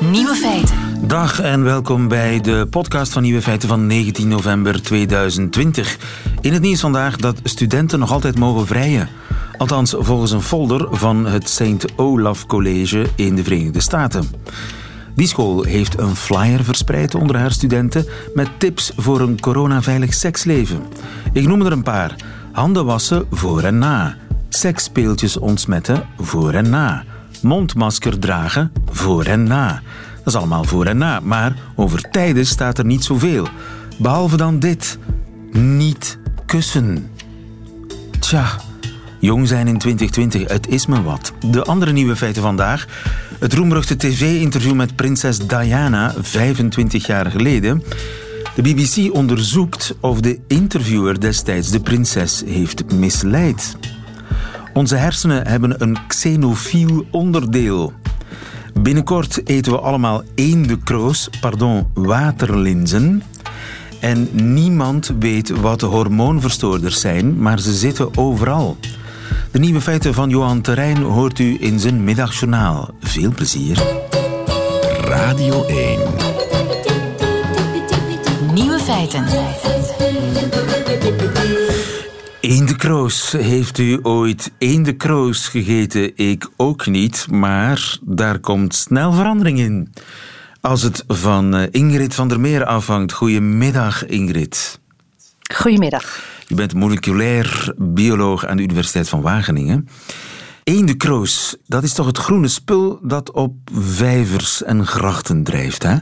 Nieuwe feiten. Dag en welkom bij de podcast van Nieuwe Feiten van 19 november 2020. In het nieuws vandaag dat studenten nog altijd mogen vrijen. Althans, volgens een folder van het St. Olaf College in de Verenigde Staten. Die school heeft een flyer verspreid onder haar studenten met tips voor een coronaveilig seksleven. Ik noem er een paar. Handen wassen voor en na. Seksspeeltjes ontsmetten voor en na. Mondmasker dragen voor en na. Dat is allemaal voor en na, maar over tijden staat er niet zoveel. Behalve dan dit. Niet kussen. Tja, jong zijn in 2020, het is me wat. De andere nieuwe feiten vandaag. Het roemruchte tv-interview met prinses Diana 25 jaar geleden. De BBC onderzoekt of de interviewer destijds de prinses heeft misleid. Onze hersenen hebben een xenofiel onderdeel. Binnenkort eten we allemaal eendekroos, pardon, waterlinzen. En niemand weet wat hormoonverstoorders zijn, maar ze zitten overal. De nieuwe feiten van Johan Terrein hoort u in zijn middagjournaal. Veel plezier. Radio 1. Nieuwe feiten. Eendekroos. Heeft u ooit eendekroos gegeten? Ik ook niet, maar daar komt snel verandering in. Als het van eh, Ingrid van der Meer afhangt. Goedemiddag, Ingrid. Goedemiddag. U bent moleculair bioloog aan de Universiteit van Wageningen. Eendekroos, dat is toch het groene spul dat op vijvers en grachten drijft, hè?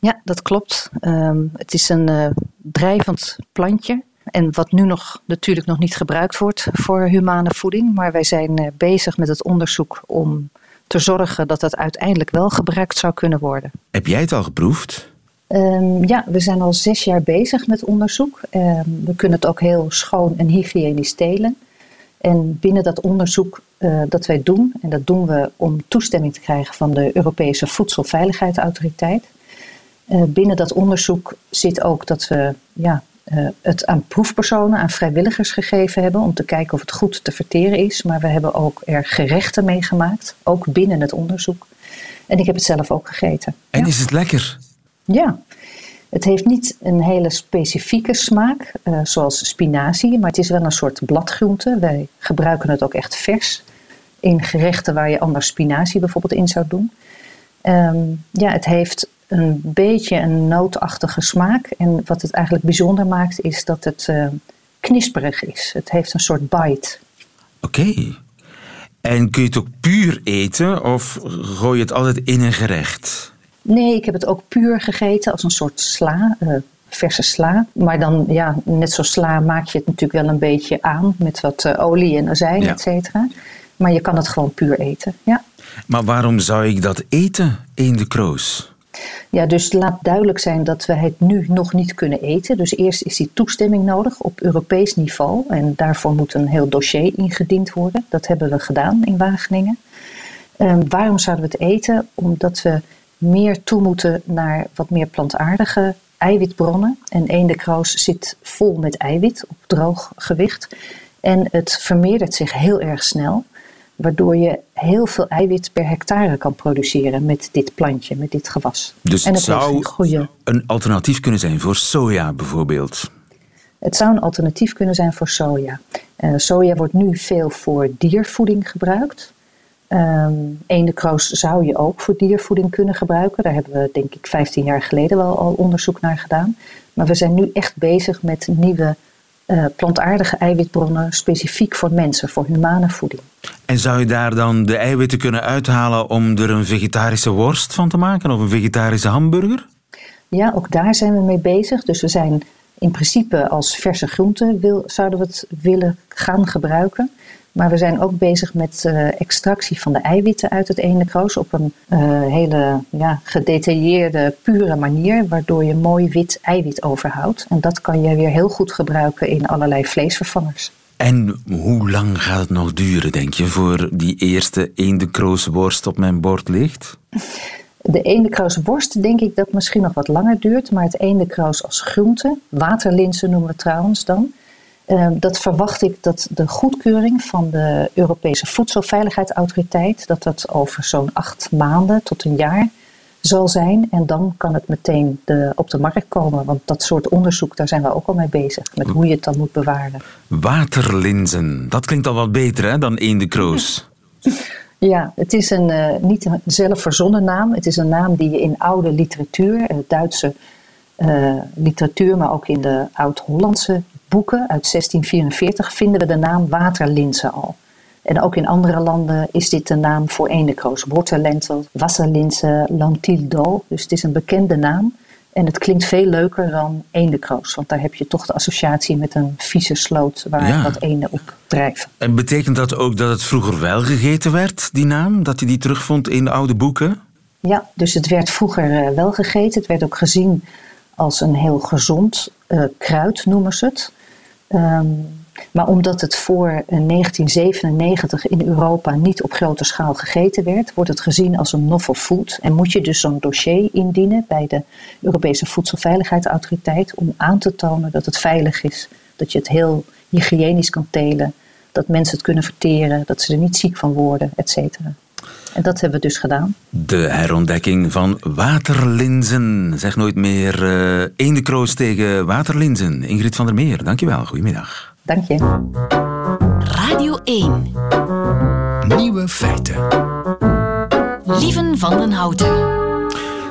Ja, dat klopt. Ehm, het is een uh, drijvend plantje. En wat nu nog natuurlijk nog niet gebruikt wordt voor humane voeding. Maar wij zijn uh, bezig met het onderzoek om te zorgen dat dat uiteindelijk wel gebruikt zou kunnen worden. Heb jij het al geproefd? Um, ja, we zijn al zes jaar bezig met onderzoek. Um, we kunnen het ook heel schoon en hygiënisch telen. En binnen dat onderzoek uh, dat wij doen, en dat doen we om toestemming te krijgen van de Europese Voedselveiligheidsautoriteit. Uh, binnen dat onderzoek zit ook dat we ja, uh, het aan proefpersonen, aan vrijwilligers gegeven hebben om te kijken of het goed te verteren is. Maar we hebben ook er gerechten meegemaakt, ook binnen het onderzoek. En ik heb het zelf ook gegeten. En ja. is het lekker? Ja, het heeft niet een hele specifieke smaak, uh, zoals spinazie, maar het is wel een soort bladgroente. Wij gebruiken het ook echt vers in gerechten waar je anders spinazie bijvoorbeeld in zou doen. Um, ja, het heeft een beetje een nootachtige smaak. En wat het eigenlijk bijzonder maakt, is dat het uh, knisperig is. Het heeft een soort bite. Oké. Okay. En kun je het ook puur eten of gooi je het altijd in een gerecht? Nee, ik heb het ook puur gegeten als een soort sla, uh, verse sla. Maar dan, ja, net zoals sla maak je het natuurlijk wel een beetje aan met wat uh, olie en azijn, ja. et cetera. Maar je kan het gewoon puur eten, ja. Maar waarom zou ik dat eten in de kroos? Ja, dus laat duidelijk zijn dat we het nu nog niet kunnen eten. Dus eerst is die toestemming nodig op Europees niveau. En daarvoor moet een heel dossier ingediend worden. Dat hebben we gedaan in Wageningen. Um, waarom zouden we het eten? Omdat we meer toe moeten naar wat meer plantaardige eiwitbronnen. En eendekroos zit vol met eiwit op droog gewicht. En het vermeerdert zich heel erg snel waardoor je heel veel eiwit per hectare kan produceren met dit plantje, met dit gewas. Dus het zou een, alternatief kunnen zijn voor soja bijvoorbeeld? Het zou een alternatief kunnen zijn voor soja. Uh, soja wordt nu veel voor diervoeding gebruikt. Um, eendekroos zou je ook voor diervoeding kunnen gebruiken. Daar hebben we denk ik 15 jaar geleden wel al onderzoek naar gedaan. Maar we zijn nu echt bezig met nieuwe uh, plantaardige eiwitbronnen specifiek voor mensen, voor humane voeding. En zou je daar dan de eiwitten kunnen uithalen om er een vegetarische worst van te maken of een vegetarische hamburger? Ja, ook daar zijn we mee bezig. Dus we zijn in principe als verse groente wil, zouden we het willen gaan gebruiken. Maar we zijn ook bezig met uh, extractie van de eiwitten uit het eendekroos op een uh, hele ja, gedetailleerde, pure manier, waardoor je mooi wit eiwit overhoudt. En dat kan je weer heel goed gebruiken in allerlei vleesvervangers. En hoe lang gaat het nog duren, denk je, voor die eerste eendekroosworst op mijn bord ligt? De eendekroosworst denk ik dat misschien nog wat langer duurt, maar het eendekroos als groente, waterlinzen noemen we trouwens dan, uh, dat verwacht ik dat de goedkeuring van de Europese Voedselveiligheidsautoriteit, dat dat over zo'n acht maanden tot een jaar zal zijn. En dan kan het meteen de, op de markt komen. Want dat soort onderzoek, daar zijn we ook al mee bezig. Met hoe je het dan moet bewaren. Waterlinzen, dat klinkt al wat beter hè, dan eendekroos. Ja, het is een, uh, niet een zelf verzonnen naam. Het is een naam die je in oude literatuur, uh, Duitse uh, literatuur, maar ook in de Oud-Hollandse boeken uit 1644 vinden we de naam waterlinzen al. En ook in andere landen is dit de naam voor eendekroos. Waterlentel, wasserlinzen, lantildo. Dus het is een bekende naam. En het klinkt veel leuker dan eendekroos. Want daar heb je toch de associatie met een vieze sloot waar ja. wat eenden op drijven. En betekent dat ook dat het vroeger wel gegeten werd, die naam? Dat je die terugvond in de oude boeken? Ja, dus het werd vroeger uh, wel gegeten. Het werd ook gezien als een heel gezond uh, kruid, noemen ze het. Um, maar omdat het voor 1997 in Europa niet op grote schaal gegeten werd, wordt het gezien als een novel food. En moet je dus zo'n dossier indienen bij de Europese Voedselveiligheidsautoriteit om aan te tonen dat het veilig is, dat je het heel hygiënisch kan telen, dat mensen het kunnen verteren, dat ze er niet ziek van worden, et cetera. En dat hebben we dus gedaan. De herontdekking van waterlinzen. Zeg nooit meer uh, eendekroos tegen waterlinzen. Ingrid van der Meer, dankjewel. Goedemiddag. Dank je. Radio 1. Nieuwe feiten. Lieven van den Houten.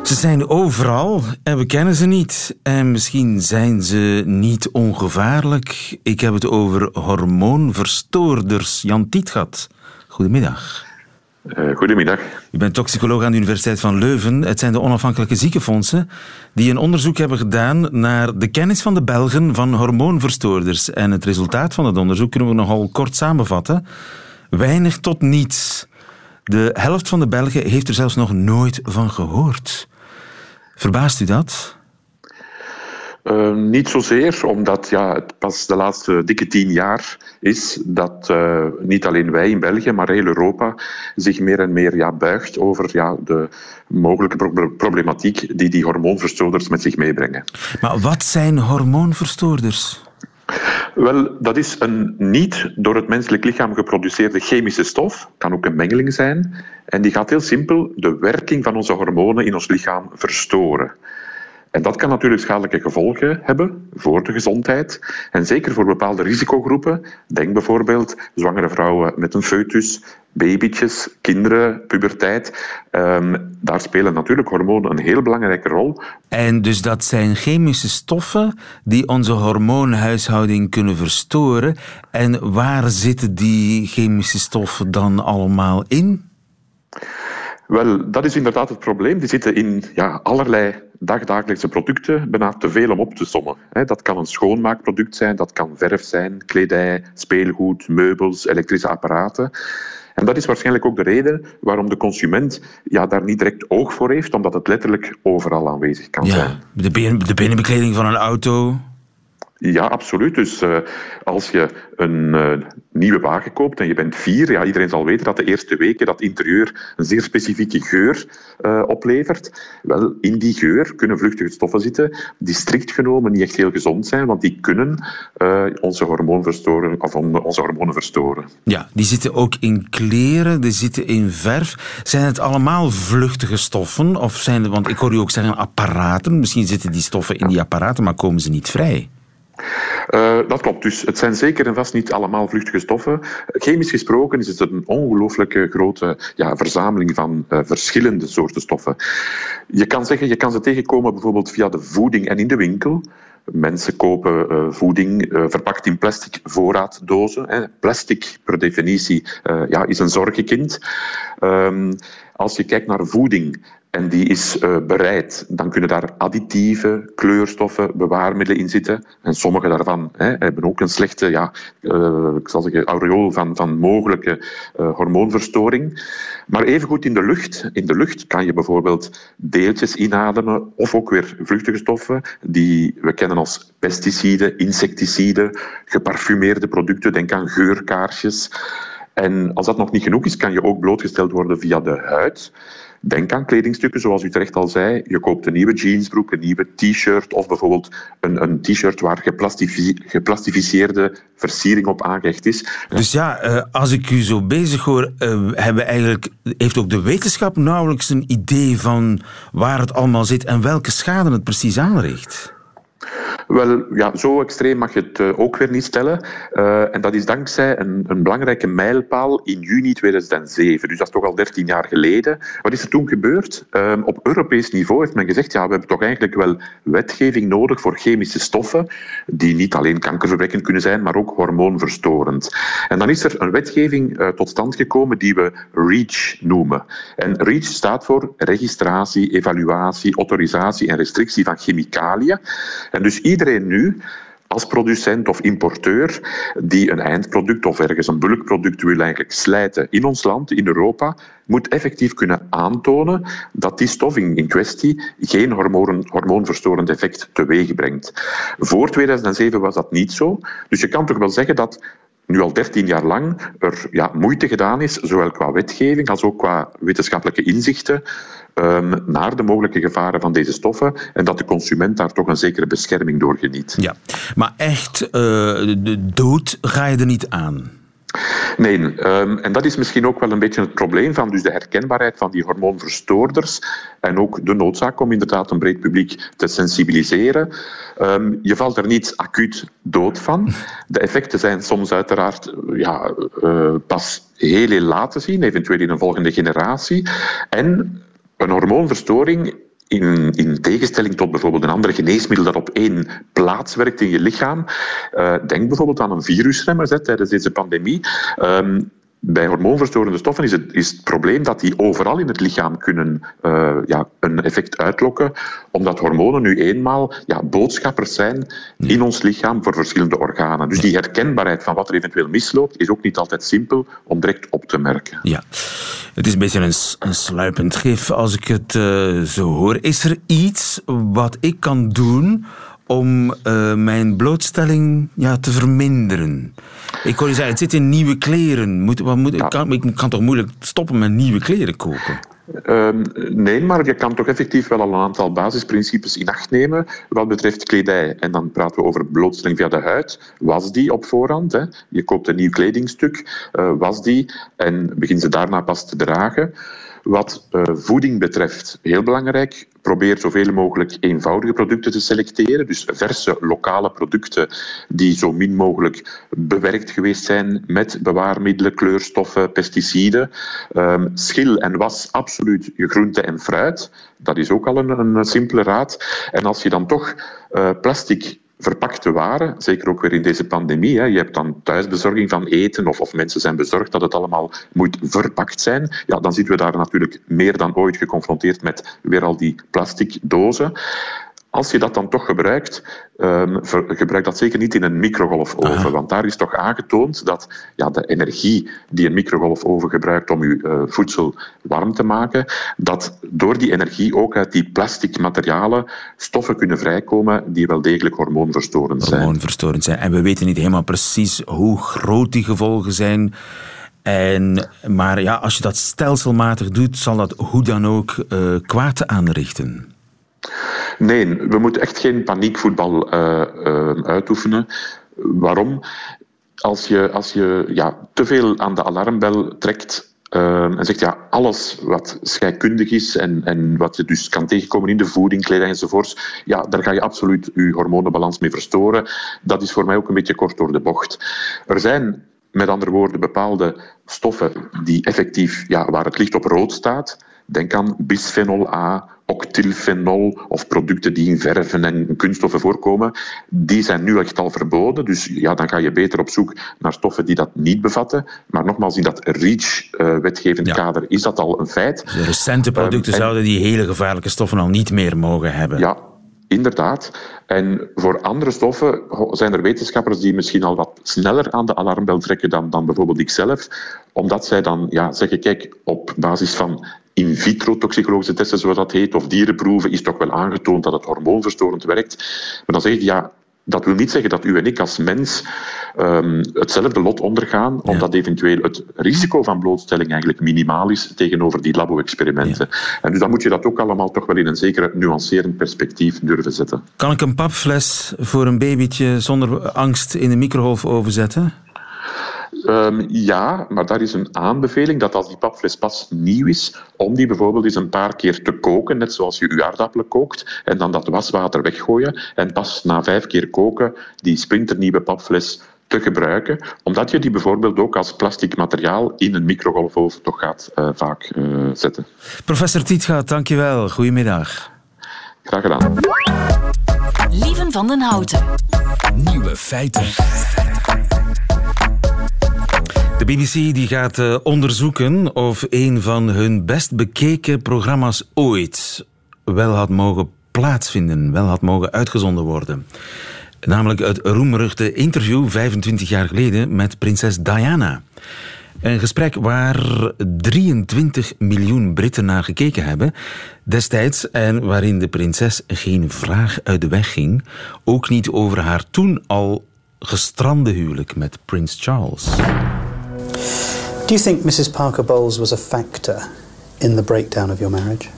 Ze zijn overal en we kennen ze niet. En misschien zijn ze niet ongevaarlijk. Ik heb het over hormoonverstoorders. Jan Tietgat, goedemiddag. Uh, goedemiddag. U bent toxicoloog aan de Universiteit van Leuven. Het zijn de onafhankelijke ziekenfondsen die een onderzoek hebben gedaan naar de kennis van de Belgen van hormoonverstoorders. En het resultaat van het onderzoek kunnen we nogal kort samenvatten. Weinig tot niets. De helft van de Belgen heeft er zelfs nog nooit van gehoord. Verbaast u dat? Uh, niet zozeer, omdat ja, het pas de laatste dikke tien jaar is dat uh, niet alleen wij in België, maar heel Europa zich meer en meer ja, buigt over ja, de mogelijke pro problematiek die die hormoonverstoorders met zich meebrengen. Maar wat zijn hormoonverstoorders? Wel, dat is een niet door het menselijk lichaam geproduceerde chemische stof, kan ook een mengeling zijn, en die gaat heel simpel de werking van onze hormonen in ons lichaam verstoren. En dat kan natuurlijk schadelijke gevolgen hebben voor de gezondheid. En zeker voor bepaalde risicogroepen. Denk bijvoorbeeld zwangere vrouwen met een foetus, babytjes, kinderen, puberteit. Um, daar spelen natuurlijk hormonen een heel belangrijke rol. En dus dat zijn chemische stoffen die onze hormoonhuishouding kunnen verstoren. En waar zitten die chemische stoffen dan allemaal in? Wel, dat is inderdaad het probleem. Die zitten in ja, allerlei dagdagelijkse producten, bijna te veel om op te sommen. Dat kan een schoonmaakproduct zijn, dat kan verf zijn, kledij, speelgoed, meubels, elektrische apparaten. En dat is waarschijnlijk ook de reden waarom de consument ja, daar niet direct oog voor heeft, omdat het letterlijk overal aanwezig kan ja, zijn. De, de binnenbekleding van een auto, ja, absoluut. Dus uh, als je een uh, nieuwe wagen koopt en je bent vier, ja, iedereen zal weten dat de eerste weken dat interieur een zeer specifieke geur uh, oplevert. Wel, in die geur kunnen vluchtige stoffen zitten die strikt genomen niet echt heel gezond zijn, want die kunnen onze, hormoon verstoren, of onze hormonen verstoren. Ja, die zitten ook in kleren, die zitten in verf. Zijn het allemaal vluchtige stoffen? Of zijn het, want ik hoor u ook zeggen apparaten. Misschien zitten die stoffen in die apparaten, maar komen ze niet vrij? Uh, dat klopt. Dus het zijn zeker en vast niet allemaal vluchtige stoffen. Chemisch gesproken is het een ongelooflijke grote ja, verzameling van uh, verschillende soorten stoffen. Je kan zeggen, je kan ze tegenkomen bijvoorbeeld via de voeding en in de winkel. Mensen kopen uh, voeding verpakt in plastic voorraaddozen. Hè. Plastic, per definitie, ja, is een zorgenkind. Um, als je kijkt naar voeding, en die is uh, bereid, dan kunnen daar additieven, kleurstoffen, bewaarmiddelen in zitten. En sommige daarvan hè, hebben ook een slechte ja, uh, ik zal zeggen, aureool van, van mogelijke uh, hormoonverstoring. Maar evengoed in de lucht. In de lucht kan je bijvoorbeeld deeltjes inademen of ook weer vluchtige stoffen die we kennen als pesticiden, insecticiden, geparfumeerde producten. Denk aan geurkaarsjes. En als dat nog niet genoeg is, kan je ook blootgesteld worden via de huid. Denk aan kledingstukken, zoals u terecht al zei. Je koopt een nieuwe jeansbroek, een nieuwe t-shirt of bijvoorbeeld een, een t-shirt waar geplastificeerde versiering op aangehecht is. Dus ja, eh, als ik u zo bezig hoor, uh, hebben eigenlijk, heeft ook de wetenschap nauwelijks een idee van waar het allemaal zit en welke schade het precies aanricht? Wel, ja, zo extreem mag je het uh, ook weer niet stellen. Uh, en dat is dankzij een, een, belangrijke mijlpaal in juni 2007. Dus dat is toch al 13 jaar geleden. Wat is er toen gebeurd? Uh, op Europees niveau heeft men gezegd, ja, we hebben toch eigenlijk wel wetgeving nodig voor chemische stoffen, die niet alleen kankerverwekkend kunnen zijn, maar ook hormoonverstorend. En dan is er een wetgeving tot stand gekomen die we REACH noemen. En REACH staat voor registratie, evaluatie, autorisatie en restrictie van chemicaliën. En dus iedereen nu als producent of importeur die een eindproduct of ergens een bulkproduct wil eigenlijk slijten in ons land, in Europa, moet effectief kunnen aantonen dat die stof in kwestie geen hormoon, hormoonverstorend effect teweeg brengt. Voor 2007 was dat niet zo. Dus je kan toch wel zeggen dat nu al 13 jaar lang er ja, moeite gedaan is, zowel qua wetgeving als ook qua wetenschappelijke inzichten, um, naar de mogelijke gevaren van deze stoffen en dat de consument daar toch een zekere bescherming door geniet. Ja, maar echt uh, de dood ga je er niet aan? Nee, um, en dat is misschien ook wel een beetje het probleem van dus de herkenbaarheid van die hormoonverstoorders en ook de noodzaak om inderdaad een breed publiek te sensibiliseren. Um, je valt er niet acuut dood van. De effecten zijn soms uiteraard ja, uh, pas heel, heel laat te zien, eventueel in een volgende generatie. En een hormoonverstoring in, in, tegenstelling tot bijvoorbeeld een ander geneesmiddel dat op één plaats werkt in je lichaam. Uh, denk bijvoorbeeld aan een virusremmer tijdens deze pandemie. Um, bij hormoonverstorende stoffen is het, is het probleem dat die overal in het lichaam kunnen uh, ja, een effect uitlokken, omdat hormonen nu eenmaal ja, boodschappers zijn in ons lichaam voor verschillende organen. Dus die herkenbaarheid van wat er eventueel misloopt, is ook niet altijd simpel om direct op te merken. Ja, het is een beetje een, een sluipend gif als ik het uh, zo hoor. Is er iets wat ik kan doen om uh, mijn blootstelling ja, te verminderen. Ik hoor je zeggen, het zit in nieuwe kleren. Moet, wat moet, ja. kan, ik kan toch moeilijk stoppen met nieuwe kleren kopen? Uh, nee, maar je kan toch effectief wel al een aantal basisprincipes in acht nemen wat betreft kledij. En dan praten we over blootstelling via de huid. Was die op voorhand? Hè? Je koopt een nieuw kledingstuk, uh, was die en begin ze daarna pas te dragen. Wat uh, voeding betreft, heel belangrijk, probeer zoveel mogelijk eenvoudige producten te selecteren. Dus verse, lokale producten die zo min mogelijk bewerkt geweest zijn met bewaarmiddelen, kleurstoffen, pesticiden. Um, schil en was absoluut je groente en fruit. Dat is ook al een, een simpele raad. En als je dan toch uh, plastic verpakte waren, zeker ook weer in deze pandemie. Hè. Je hebt dan thuisbezorging van eten of, of mensen zijn bezorgd dat het allemaal moet verpakt zijn. Ja, dan zitten we daar natuurlijk meer dan ooit geconfronteerd met weer al die plastic dozen. Als je dat dan toch gebruikt, um, gebruik dat zeker niet in een microgolfoven. Aha. Want daar is toch aangetoond dat ja, de energie die een microgolfoven gebruikt om je uh, voedsel warm te maken, dat door die energie ook uit die plastic materialen stoffen kunnen vrijkomen die wel degelijk hormoonverstorend zijn. Hormoonverstorend zijn. En we weten niet helemaal precies hoe groot die gevolgen zijn. En, maar ja, als je dat stelselmatig doet, zal dat hoe dan ook uh, kwaad aanrichten. Nee, we moeten echt geen paniekvoetbal uh, uh, uitoefenen. Waarom? Als je, als je ja, te veel aan de alarmbel trekt uh, en zegt ja, alles wat scheikundig is en, en wat je dus kan tegenkomen in de voeding, kleding enzovoorts, ja, daar ga je absoluut je hormonenbalans mee verstoren. Dat is voor mij ook een beetje kort door de bocht. Er zijn met andere woorden bepaalde stoffen die effectief, ja, waar het licht op rood staat, Denk aan bisphenol A, octylfenol of producten die in verven en kunststoffen voorkomen. Die zijn nu echt al verboden. Dus ja, dan ga je beter op zoek naar stoffen die dat niet bevatten. Maar nogmaals, in dat REACH-wetgevend ja. kader is dat al een feit. De recente producten um, en, zouden die hele gevaarlijke stoffen al niet meer mogen hebben. Ja, Inderdaad. En voor andere stoffen zijn er wetenschappers die misschien al wat sneller aan de alarmbel trekken dan, dan bijvoorbeeld ikzelf, omdat zij dan ja, zeggen, kijk, op basis van in vitro toxicologische testen, zoals dat heet, of dierenproeven, is toch wel aangetoond dat het hormoonverstorend werkt. Maar dan zeg ik, ja, Dat wil niet zeggen dat u en ik als mens um, hetzelfde lot ondergaan, omdat eventueel het risico van blootstelling eigenlijk minimaal is tegenover die labo-experimenten. En dus dan moet je dat ook allemaal toch wel in een zekere nuancerend perspectief durven zetten. Kan ik een papfles voor een babytje zonder angst in de microgolfoven zetten? Um, ja, maar daar is een aanbeveling dat als die papfles pas nieuw is, om die bijvoorbeeld eens een paar keer te koken, net zoals je je aardappelen kookt, en dan dat waswater weggooien en pas na vijf keer koken die splinternieuwe papfles te gebruiken, omdat je die bijvoorbeeld ook als plastic materiaal in een microgolfoven toch gaat uh, vaak uh, zetten. Professor Tietgaat, dankjewel. Goedemiddag. Graag gedaan. Lieven van den Houten. Nieuwe feiten. De BBC die gaat uh, onderzoeken of een van hun best bekeken programma's ooit wel had mogen plaatsvinden, wel had mogen uitgezonden worden. Namelijk het roemruchte interview 25 jaar geleden met prinses Diana. Een gesprek waar 23 miljoen Britten naar gekeken hebben destijds en waarin de prinses geen vraag uit de weg ging, ook niet over haar toen al gestrande huwelijk met prins Charles. Do you think Mrs. Parker Bowles was a factor in the breakdown of your marriage?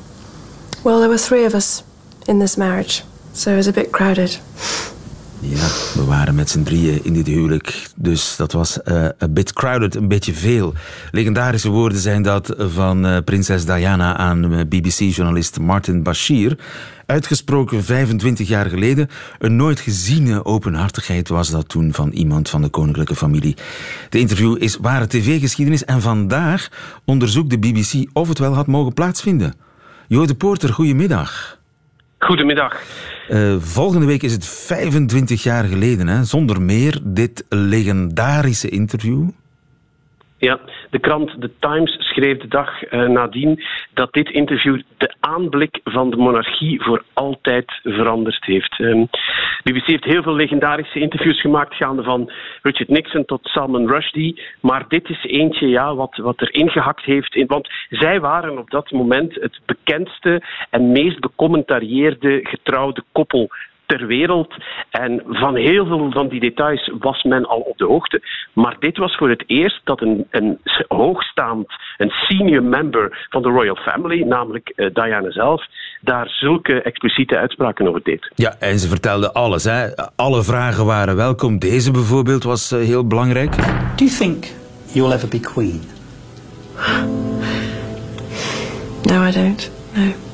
Well, there were three of us in this marriage, so it was a bit crowded. Ja, we waren met z'n drieën in dit huwelijk, dus dat was uh, a bit crowded, een beetje veel. Legendarische woorden zijn dat van uh, prinses Diana aan eh, BBC-journalist Martin Bashir. Uitgesproken 25 jaar geleden. Een nooit geziene openhartigheid was dat toen van iemand van de koninklijke familie. De interview is ware tv-geschiedenis en vandaag onderzoekt de BBC of het wel had mogen plaatsvinden. Jo de goedemiddag. Goedemiddag. Uh, volgende week is het 25 jaar geleden, hè, zonder meer, dit legendarische interview. Ja, de krant The Times schreef de dag uh, nadien dat dit interview de aanblik van de monarchie voor altijd veranderd heeft. Um, BBC heeft heel veel legendarische interviews gemaakt, gaande van Richard Nixon tot Salman Rushdie. Maar dit is eentje ja, wat, wat er ingehakt heeft. In, want zij waren op dat moment het bekendste en meest becommentarieerde getrouwde koppel ter wereld. En van heel veel van die details was men al op de hoogte. Maar dit was voor het eerst dat een, een hoogstaand, een senior member van de Royal Family, namelijk uh, Diana zelf, daar zulke expliciete uitspraken over deed. Ja, en ze vertelde alles. Hè? Alle vragen waren welkom. Deze bijvoorbeeld was uh, heel belangrijk. Do you think you'll ever be queen? No, I don't. No.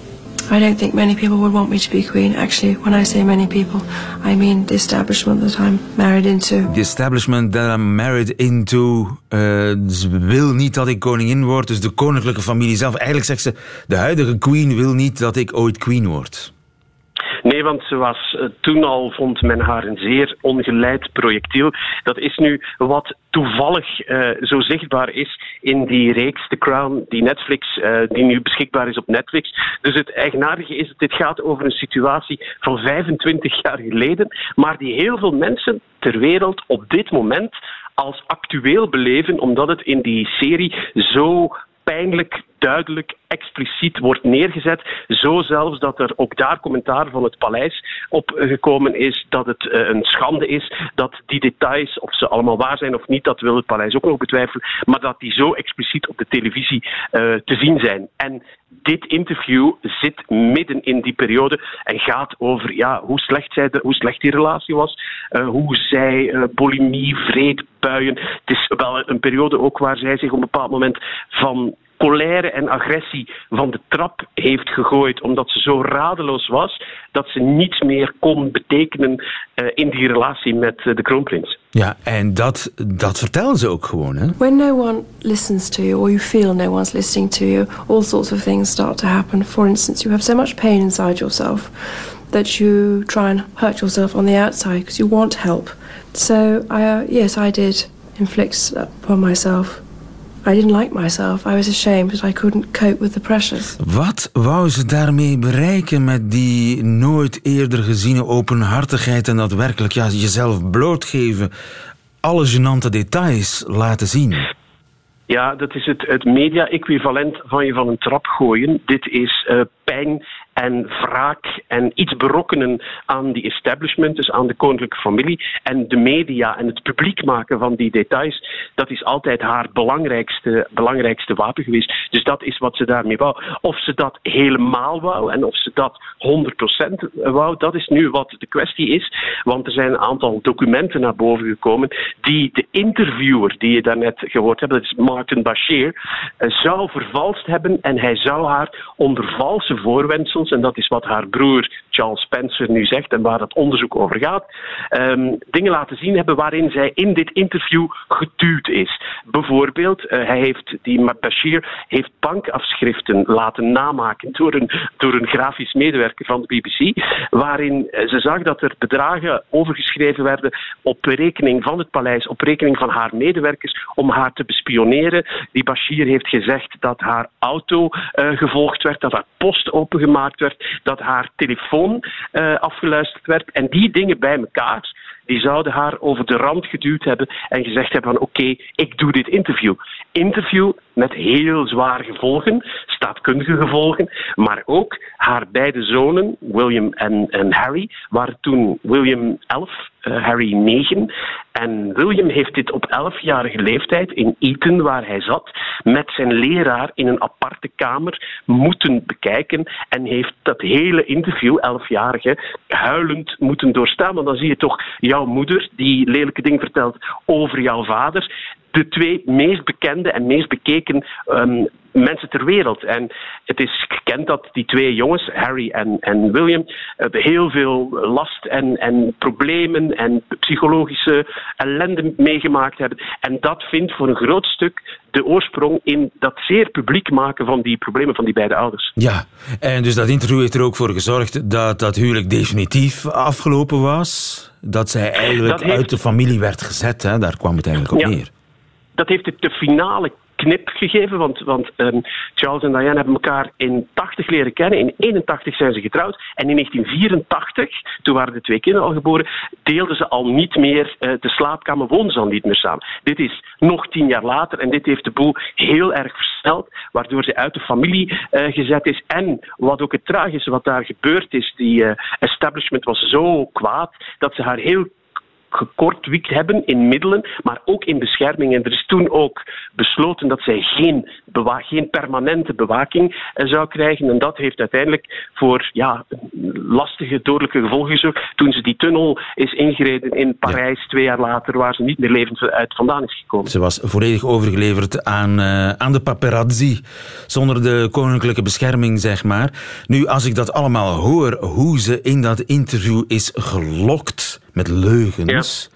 I don't think many people would want me to be queen. Actually, when I say many people, I mean the establishment that I'm married into. The establishment that I'm married into uh, wil niet dat ik koningin word. Dus de koninklijke familie zelf. Eigenlijk zegt ze, de huidige queen wil niet dat ik ooit queen word. Nee, want ze was uh, toen al, vond men haar een zeer ongeleid projectiel. Dat is nu wat toevallig uh, zo zichtbaar is in die reeks The Crown, die Netflix, uh, die nu beschikbaar is op Netflix. Dus het eigenaardige is dat dit gaat over een situatie van 25 jaar geleden, maar die heel veel mensen ter wereld op dit moment als actueel beleven, omdat het in die serie zo pijnlijk, duidelijk, expliciet wordt neergezet. Zo zelfs dat er ook daar commentaar van het paleis op gekomen is dat het uh, een schande is dat die details, of ze allemaal waar zijn of niet, dat wil het paleis ook nog betwijfelen, maar dat die zo expliciet op de televisie uh, te zien zijn. En dit interview zit midden in die periode en gaat over ja, hoe, slecht zij de, hoe slecht die relatie was, hoe zij uh, bulimie, vreed, buien. Het is wel een periode ook waar zij zich op een bepaald moment van colère en agressie van de trap heeft gegooid, omdat ze zo radeloos was dat ze niets meer kon betekenen uh, in die relatie met uh, de kroonprins. Ja, en dat, dat vertellen ze ook gewoon. Hè? When no one listens to you, or you feel no one's listening to you, all sorts of things start to happen. For instance, you have so much pain inside yourself that you try and hurt yourself on the outside because you want help. So, I, uh, yes, I did inflict upon myself I didn't like myself. I was ashamed that I couldn't cope with the pressures. Wat wou ze daarmee bereiken met die nooit eerder geziene openhartigheid en dat werkelijk ja, jezelf blootgeven, alle genante details laten zien? Ja, dat is het, het media-equivalent van je van een trap gooien. Dit is uh, pijn en wraak en iets berokkenen aan die establishment, dus aan de koninklijke familie. En de media en het publiek maken van die details, dat is altijd haar belangrijkste, belangrijkste wapen geweest. Dus dat is wat ze daarmee wou. Of ze dat helemaal wou en of ze dat 100% wou, dat is nu wat de kwestie is. Want er zijn een aantal documenten naar boven gekomen die de interviewer die je daarnet gehoord hebt, dat is Martin Bashir, eh, zou vervalst hebben en hij zou haar onder valse voorwendsels, en dat is wat haar broer Charles Spencer nu zegt en waar het onderzoek over gaat, ehm, dingen laten zien hebben waarin zij in dit interview geduwd is. Bijvoorbeeld, uh, hij heeft, die Bashir heeft bankafschriften laten namaken door een, door een grafisch medewerker van de BBC, waarin eh, ze zag dat er bedragen overgeschreven werden op rekening van het paleis, op rekening van haar medewerkers, om haar te bespioneren. Die Bashir heeft gezegd dat haar auto uh, gevolgd werd, dat haar post opengemaakt werd, dat haar telefoon uh, afgeluisterd werd. En die dingen bij elkaar die zouden haar over de rand geduwd hebben en gezegd hebben van oké, ik doe dit interview. Interview met heel zware gevolgen, staatkundige gevolgen, maar ook haar beide zonen, William en, en Harry, waren toen William 11, uh, Harry 9. En William heeft dit op 11-jarige leeftijd in Eton, waar hij zat, met zijn leraar in een aparte kamer moeten bekijken en heeft dat hele interview, 11-jarige, huilend moeten doorstaan. Want dan zie je toch jouw moeder die lelijke dingen vertelt over jouw vader de twee meest bekende en meest bekeken um, mensen ter wereld. En het is gekend dat die twee jongens, Harry en, en William, heel veel last en, en problemen en psychologische ellende meegemaakt hebben. En dat vindt voor een groot stuk de oorsprong in dat zeer publiek maken van die problemen van die beide ouders. Ja, en dus dat interview heeft er ook voor gezorgd dat dat huwelijk definitief afgelopen was. Dat zij eigenlijk uit de familie werd gezet. Hè? Daar kwam het eigenlijk op neer dat heeft het de finale knip gegeven, want, want um, Charles en Diane hebben elkaar in 80 leren kennen. In 81 zijn ze getrouwd. En in 1984, toen waren de twee kinderen al geboren, deelden ze al niet meer uh, de slaapkamer, woonden ze al niet meer samen. Dit is nog tien jaar later en dit heeft de boel heel erg versneld, waardoor ze uit de familie uh, gezet is. En wat ook het tragische wat daar gebeurd is, die uh, establishment was zo kwaad dat ze haar heel gekortwikt hebben in middelen, maar ook in bescherming. En er is toen ook besloten dat zij geen, geen permanente bewaking eh, zou krijgen. En dat heeft uiteindelijk voor ja, lastige, dodelijke gevolgen gezorgd. Toen ze die tunnel is ingereden in Parijs twee jaar later, waar ze niet meer levend uit vandaan is gekomen. Ze was volledig overgeleverd aan, uh, aan de paparazzi, zonder de koninklijke bescherming, zeg maar. Nu, als ik dat allemaal hoor, hoe ze in dat interview is gelokt met leugens.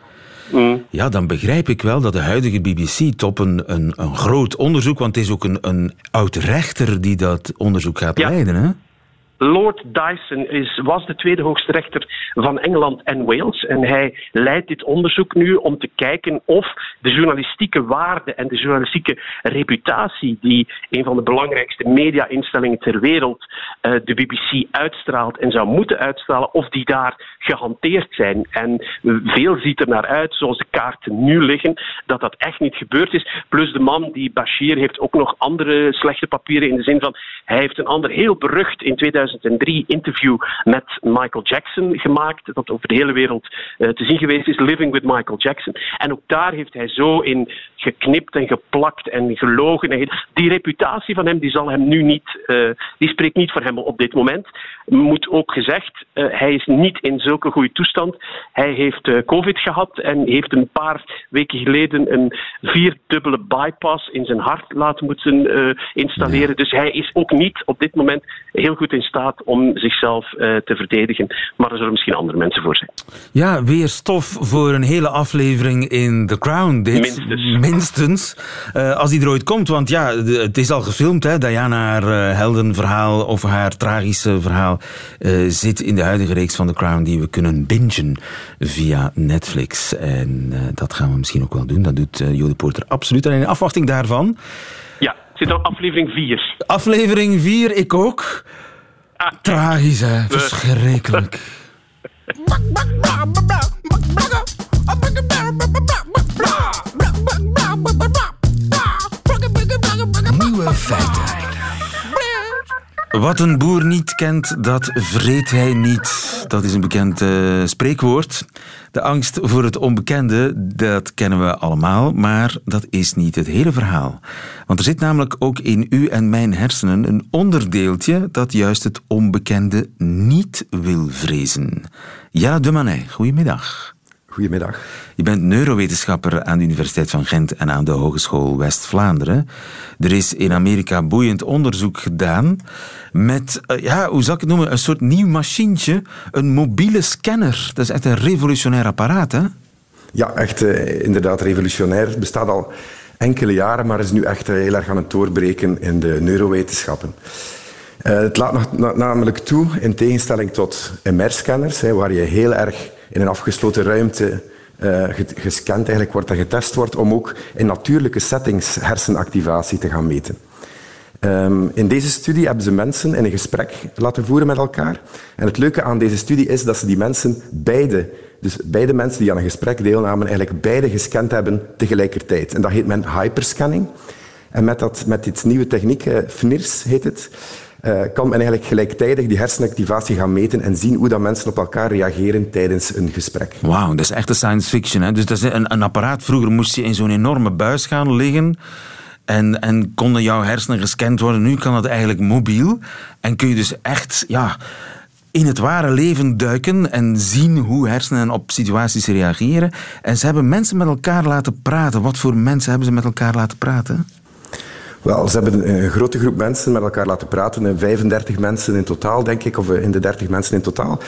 Ja. Mm. ja. dan begrijp ik wel dat de huidige BBC-top een, een, een, groot onderzoek, want het is ook een, een oud-rechter die dat onderzoek gaat leiden. Hè? Lord Dyson is, was de tweede hoogste rechter van Engeland en Wales. En hij leidt dit onderzoek nu om te kijken of de journalistieke waarde en de journalistieke reputatie die een van de belangrijkste media-instellingen ter wereld, uh, de BBC, uitstraalt en zou moeten uitstralen, of die daar gehanteerd zijn. En veel ziet er naar uit, zoals de kaarten nu liggen, dat dat echt niet gebeurd is. Plus de man, die Bashir, heeft ook nog andere slechte papieren in de zin van hij heeft een ander heel berucht in 2000 2003 interview met Michael Jackson gemaakt, dat over de hele wereld uh, te zien geweest is, Living with Michael Jackson. En ook daar heeft hij zo in geknipt en geplakt en gelogen. En die reputatie van hem, die zal hem nu niet, uh, die spreekt niet voor hem op dit moment. Moet ook gezegd, uh, hij is niet in zulke goede toestand. Hij heeft COVID gehad en heeft een paar weken geleden een vierdubbele bypass in zijn hart laten moeten installeren. Dus hij is ook niet op dit moment heel goed in staat om zichzelf uh, te verdedigen. Maar er zullen misschien andere mensen voor zijn. Ja, weer stof voor een hele aflevering in The Crown. Dit. Minstens. Minstens. Uh, als die er ooit komt, want ja, het is al gefilmd. Hè? Diana, haar uh, heldenverhaal of haar tragische verhaal zit in de huidige reeks van The Crown die we kunnen bingen via Netflix. En dat gaan we misschien ook wel doen. Dat doet Jode Porter absoluut. En in afwachting daarvan... Ja, zit er aflevering 4. Aflevering 4, ik ook. Tragisch, hè? Verschrikkelijk. Nieuwe feiten. Wat een boer niet kent, dat vreet hij niet. Dat is een bekend uh, spreekwoord. De angst voor het onbekende, dat kennen we allemaal, maar dat is niet het hele verhaal. Want er zit namelijk ook in u en mijn hersenen een onderdeeltje dat juist het onbekende niet wil vrezen. Jelle de Manet, goedemiddag. Goedemiddag. Je bent neurowetenschapper aan de Universiteit van Gent en aan de Hogeschool West-Vlaanderen. Er is in Amerika boeiend onderzoek gedaan met, eh, ja, hoe zou ik het noemen, een soort nieuw machientje, een mobiele scanner. Dat is echt een revolutionair apparaat, hè? Ja, echt uh, inderdaad revolutionair. Het bestaat al enkele jaren, maar is nu echt uh, heel erg aan het doorbreken in de neurowetenschappen. het laat namelijk toe, in tegenstelling tot MR-scanners, waar je heel erg in een afgesloten ruimte uh, gescand eigenlijk wordt getest wordt om ook in natuurlijke settings hersenactivatie te gaan meten. Um, in deze studie hebben ze mensen in een gesprek laten voeren met elkaar. En het leuke aan deze studie is dat ze die mensen beide, dus beide mensen die aan een gesprek deelnamen, eigenlijk beide gescand hebben tegelijkertijd. En dat heet men hyperscanning. En met, dat, met dit nieuwe techniek, uh, FNIRS heet het, uh, kan men eigenlijk gelijktijdig die hersenactivatie gaan meten en zien hoe dat mensen op elkaar reageren tijdens een gesprek. Wauw, dat is echt science fiction. Hè? Dus dat is een, een apparaat. Vroeger moest je in zo'n enorme buis gaan liggen. En, en konden jouw hersenen gescand worden. Nu kan dat eigenlijk mobiel. En kun je dus echt ja, in het ware leven duiken en zien hoe hersenen op situaties reageren. En ze hebben mensen met elkaar laten praten. Wat voor mensen hebben ze met elkaar laten praten? Wel, ze hebben een grote groep mensen met elkaar laten praten. 35 mensen in totaal, denk ik, of eh, in de 30 mensen in totaal.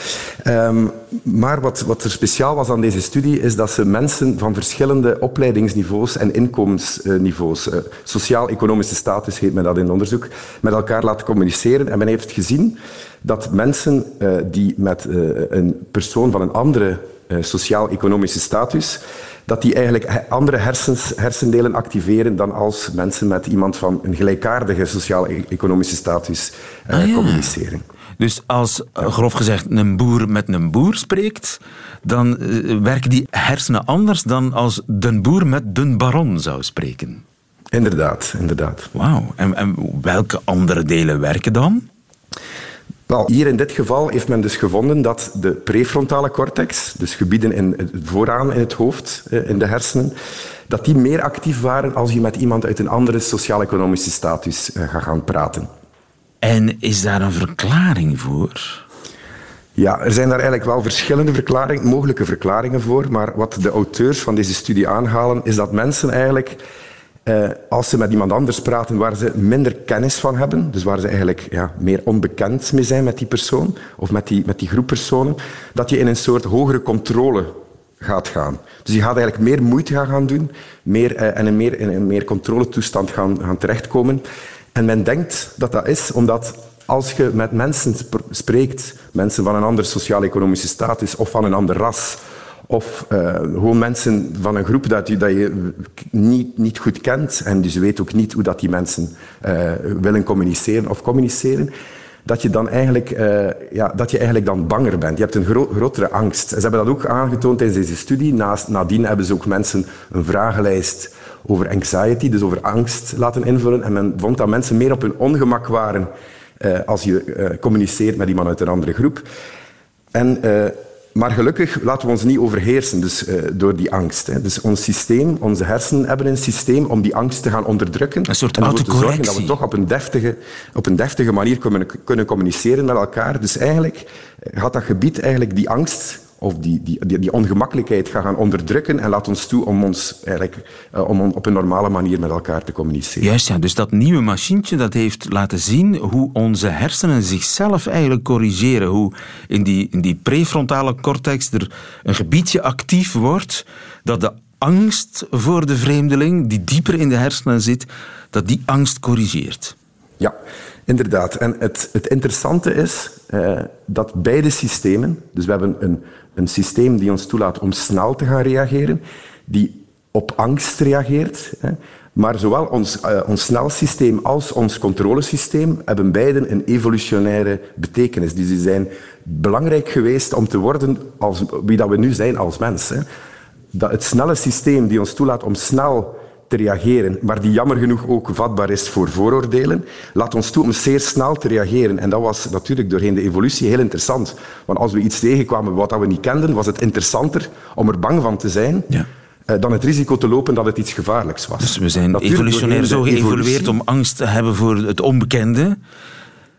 Um, maar wat, wat er speciaal was aan deze studie, is dat ze mensen van verschillende opleidingsniveaus en inkomensniveaus, uh, sociaal-economische status heet men dat in onderzoek, met elkaar laten communiceren. En men heeft gezien dat mensen uh, die met een persoon van een andere sociaal-economische status dat die eigenlijk andere hersens, hersendelen activeren dan als mensen met iemand van een gelijkaardige sociaal-economische status uh, ah, ja. communiceren. Dus als, uh, grof gezegd, een boer met een boer spreekt, dan werken die hersenen anders dan als de boer met de baron zou spreken. Inderdaad, inderdaad. Wauw. En, en welke andere delen werken dan? Wel, hier in dit geval heeft men dus gevonden dat de prefrontale cortex, dus gebieden in, vooraan in het hoofd, eh, in de hersenen, dat die meer actief waren als je met iemand uit een andere sociaal-economische status eh, gaat gaan praten. En is daar een verklaring voor? Ja, er zijn daar eigenlijk wel verschillende verklaringen, mogelijke verklaringen voor. Maar wat de auteurs van deze studie aanhalen, is dat mensen eigenlijk uh, als ze met iemand anders praten waar ze minder kennis van hebben, dus waar ze eigenlijk ja, meer onbekend mee zijn met die persoon of met die, met die groep personen, dat je in een soort hogere controle gaat gaan. Dus je gaat eigenlijk meer moeite gaan doen meer, uh, en een meer, in een meer controletoestand gaan, gaan terechtkomen. En men denkt dat dat is omdat als je met mensen spreekt, mensen van een andere sociaal-economische status of van een ander ras, of uh, gewoon mensen van een groep dat je, dat je niet, niet goed kent en dus je weet ook niet hoe dat die mensen uh, willen communiceren of communiceren, dat je dan eigenlijk, uh, ja, dat je eigenlijk dan banger bent. Je hebt een gro grotere angst. Ze hebben dat ook aangetoond in deze studie. Naast, nadien hebben ze ook mensen een vragenlijst over anxiety, dus over angst, laten invullen. En men vond dat mensen meer op hun ongemak waren als je communiceert met iemand uit een andere groep. En maar gelukkig laten we ons niet overheersen dus, uh, door die angst. Hè. Dus ons systeem, onze hersenen hebben een systeem om die angst te gaan onderdrukken. Een soort en ervoor te zorgen dat we toch op een deftige, op een deftige manier kunnen, kunnen communiceren met elkaar. Dus eigenlijk gaat dat gebied eigenlijk die angst of die, die, die, die, ongemakkelijkheid gaan, gaan onderdrukken en laat ons toe om ons eigenlijk uh, om op een normale manier met elkaar te communiceren. Juist, ja. Dus dat nieuwe machientje dat heeft laten zien hoe onze hersenen zichzelf eigenlijk corrigeren. Hoe in die, in die prefrontale cortex er een gebiedje actief wordt dat de angst voor de vreemdeling, die dieper in de hersenen zit, dat die angst corrigeert. Ja, inderdaad. En het, het interessante is uh, dat beide systemen, dus we hebben een een systeem die ons toelaat om snel te gaan reageren, die op angst reageert. Hè. Maar zowel ons, uh, ons snelsysteem als ons controlesysteem hebben beiden een evolutionaire betekenis. Dus die zijn belangrijk geweest om te worden als wie dat we nu zijn als mens. Hè. Dat het snelle systeem die ons toelaat om snel te reageren, maar die jammer genoeg ook vatbaar is voor vooroordelen, laat ons toe om zeer snel te reageren. En dat was natuurlijk doorheen de evolutie heel interessant. Want als we iets tegenkwamen wat we niet kenden, was het interessanter om er bang van te zijn. Ja. eh, Dan het risico te lopen dat het iets gevaarlijks was. Dus we zijn Natuurlijk evolutionair zo de geëvolueerd om angst te hebben voor het onbekende.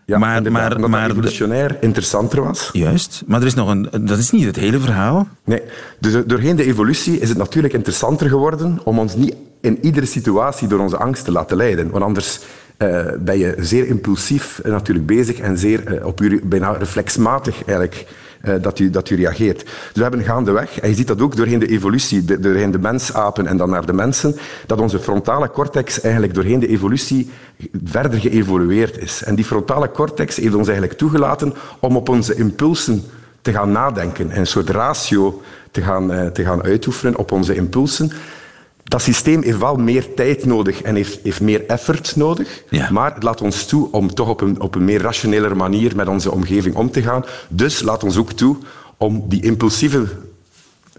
Ja, maar- inderdaad, maar- maar de- evolutionair interessanter was. Juist. Maar er is nog een, dat is niet het hele verhaal. Nee, dus doorheen de evolutie is het natuurlijk interessanter geworden om ons niet in iedere situatie door onze angst te laten leiden. Want anders eh, ben je zeer impulsief eh, natuurlijk bezig en zeer eh, op je, bijna reflexmatig eigenlijk dat, u, dat u reageert. Dus we hebben gaandeweg, en je ziet dat ook doorheen de evolutie, de- doorheen de mensapen en dan naar de mensen, dat onze frontale cortex eigenlijk doorheen de evolutie verder geëvolueerd is. En die frontale cortex heeft ons eigenlijk toegelaten om op onze impulsen te gaan nadenken en een soort ratio te gaan, te gaan uitoefenen op onze impulsen. Dat systeem heeft wel meer tijd nodig en heeft, heeft meer effort nodig, Ja. maar het laat ons toe om toch op een, op een meer rationele manier met onze omgeving om te gaan. Dus laat ons ook toe om die impulsieve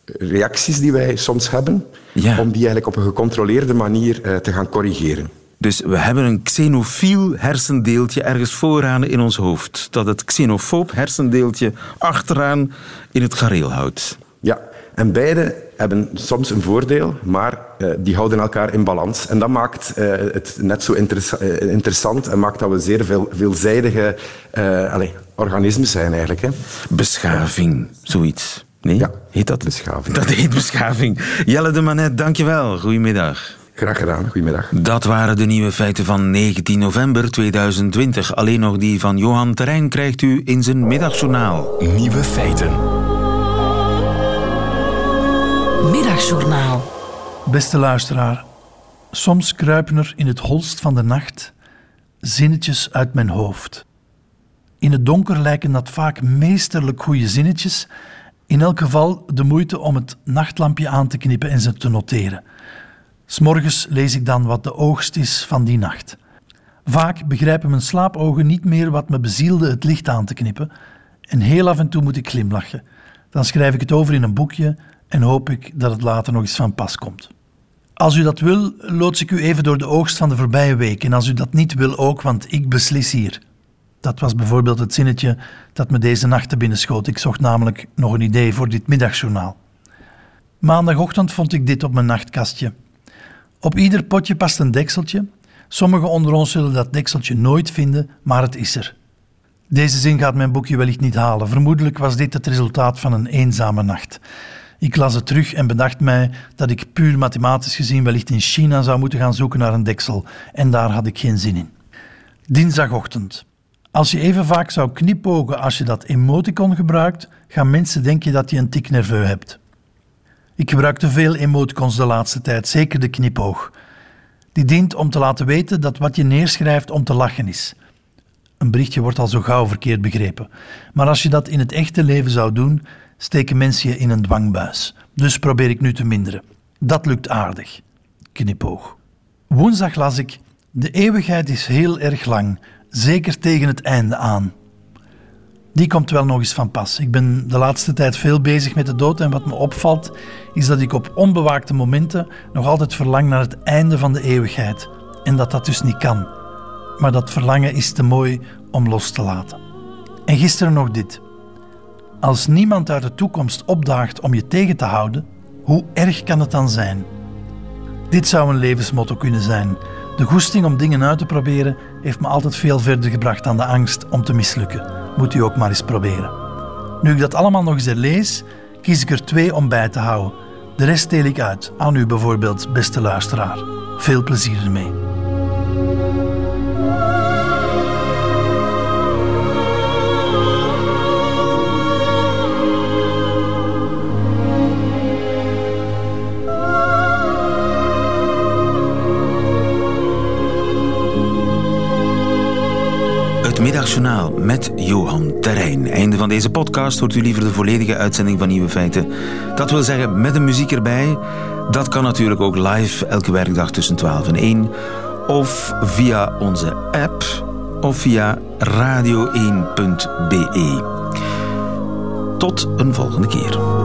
reacties die wij soms hebben, Ja. om die eigenlijk op een gecontroleerde manier eh, te gaan corrigeren. Dus we hebben een xenofiel hersendeeltje ergens vooraan in ons hoofd. Dat het xenofoob hersendeeltje achteraan in het gareel houdt. Ja, en beide hebben soms een voordeel, maar eh, die houden elkaar in balans. En dat maakt eh, het net zo interessa- eh, interessant en maakt dat we zeer veel, veelzijdige eh allez, organismen zijn eigenlijk. Hè. Beschaving, zoiets. Nee? Ja, heet dat? beschaving. Dat heet beschaving. Jelle de Manet, dankjewel. Goedemiddag. Graag gedaan, goedemiddag. Dat waren de nieuwe feiten van 19 november 2020. Alleen nog die van Johan Terrein krijgt u in zijn middagjournaal. Nieuwe feiten. Middagjournaal. Beste luisteraar, soms kruipen er in het holst van de nacht zinnetjes uit mijn hoofd. In het donker lijken dat vaak meesterlijk goede zinnetjes, in elk geval de moeite om het nachtlampje aan te knippen en ze te noteren. S'morgens lees ik dan wat de oogst is van die nacht. Vaak begrijpen mijn slaapogen niet meer wat me bezielde het licht aan te knippen en heel af en toe moet ik glimlachen. Dan schrijf ik het over in een boekje en hoop ik dat het later nog eens van pas komt. Als u dat wil, loods ik u even door de oogst van de voorbije week. En als u dat niet wil ook, want ik beslis hier. Dat was bijvoorbeeld het zinnetje dat me deze nacht te binnen schoot. Ik zocht namelijk nog een idee voor dit middagjournaal. Maandagochtend vond ik dit op mijn nachtkastje. Op ieder potje past een dekseltje. Sommigen onder ons zullen dat dekseltje nooit vinden, maar het is er. Deze zin gaat mijn boekje wellicht niet halen. Vermoedelijk was dit het resultaat van een eenzame nacht. Ik las het terug en bedacht mij dat ik puur mathematisch gezien wellicht in China zou moeten gaan zoeken naar een deksel. En daar had ik geen zin in. Dinsdagochtend. Als je even vaak zou knipogen als je dat emoticon gebruikt, gaan mensen denken dat je een tik nerveux hebt. Ik gebruik te veel emoticons de laatste tijd, zeker de knipoog. Die dient om te laten weten dat wat je neerschrijft om te lachen is. Een berichtje wordt al zo gauw verkeerd begrepen. Maar als je dat in het echte leven zou doen, steken mensen je in een dwangbuis. Dus probeer ik nu te minderen. Dat lukt aardig. Knipoog. Woensdag las ik: De eeuwigheid is heel erg lang, zeker tegen het einde aan. Die komt wel nog eens van pas. Ik ben de laatste tijd veel bezig met de dood en wat me opvalt is dat ik op onbewaakte momenten nog altijd verlang naar het einde van de eeuwigheid en dat dat dus niet kan. Maar dat verlangen is te mooi om los te laten. En gisteren nog dit. Als niemand uit de toekomst opdaagt om je tegen te houden, hoe erg kan het dan zijn? Dit zou een levensmotto kunnen zijn. De goesting om dingen uit te proberen heeft me altijd veel verder gebracht dan de angst om te mislukken. Moet u ook maar eens proberen. Nu ik dat allemaal nog eens herlees, kies ik er twee om bij te houden. De rest deel ik uit, aan u bijvoorbeeld, beste luisteraar. Veel plezier ermee. Middagjournaal met Johan Terrein. Einde van deze podcast hoort u liever de volledige uitzending van Nieuwe Feiten. Dat wil zeggen met een muziek erbij. Dat kan natuurlijk ook live elke werkdag tussen 12 en 1. Of via onze app of via radio1.be. Tot een volgende keer.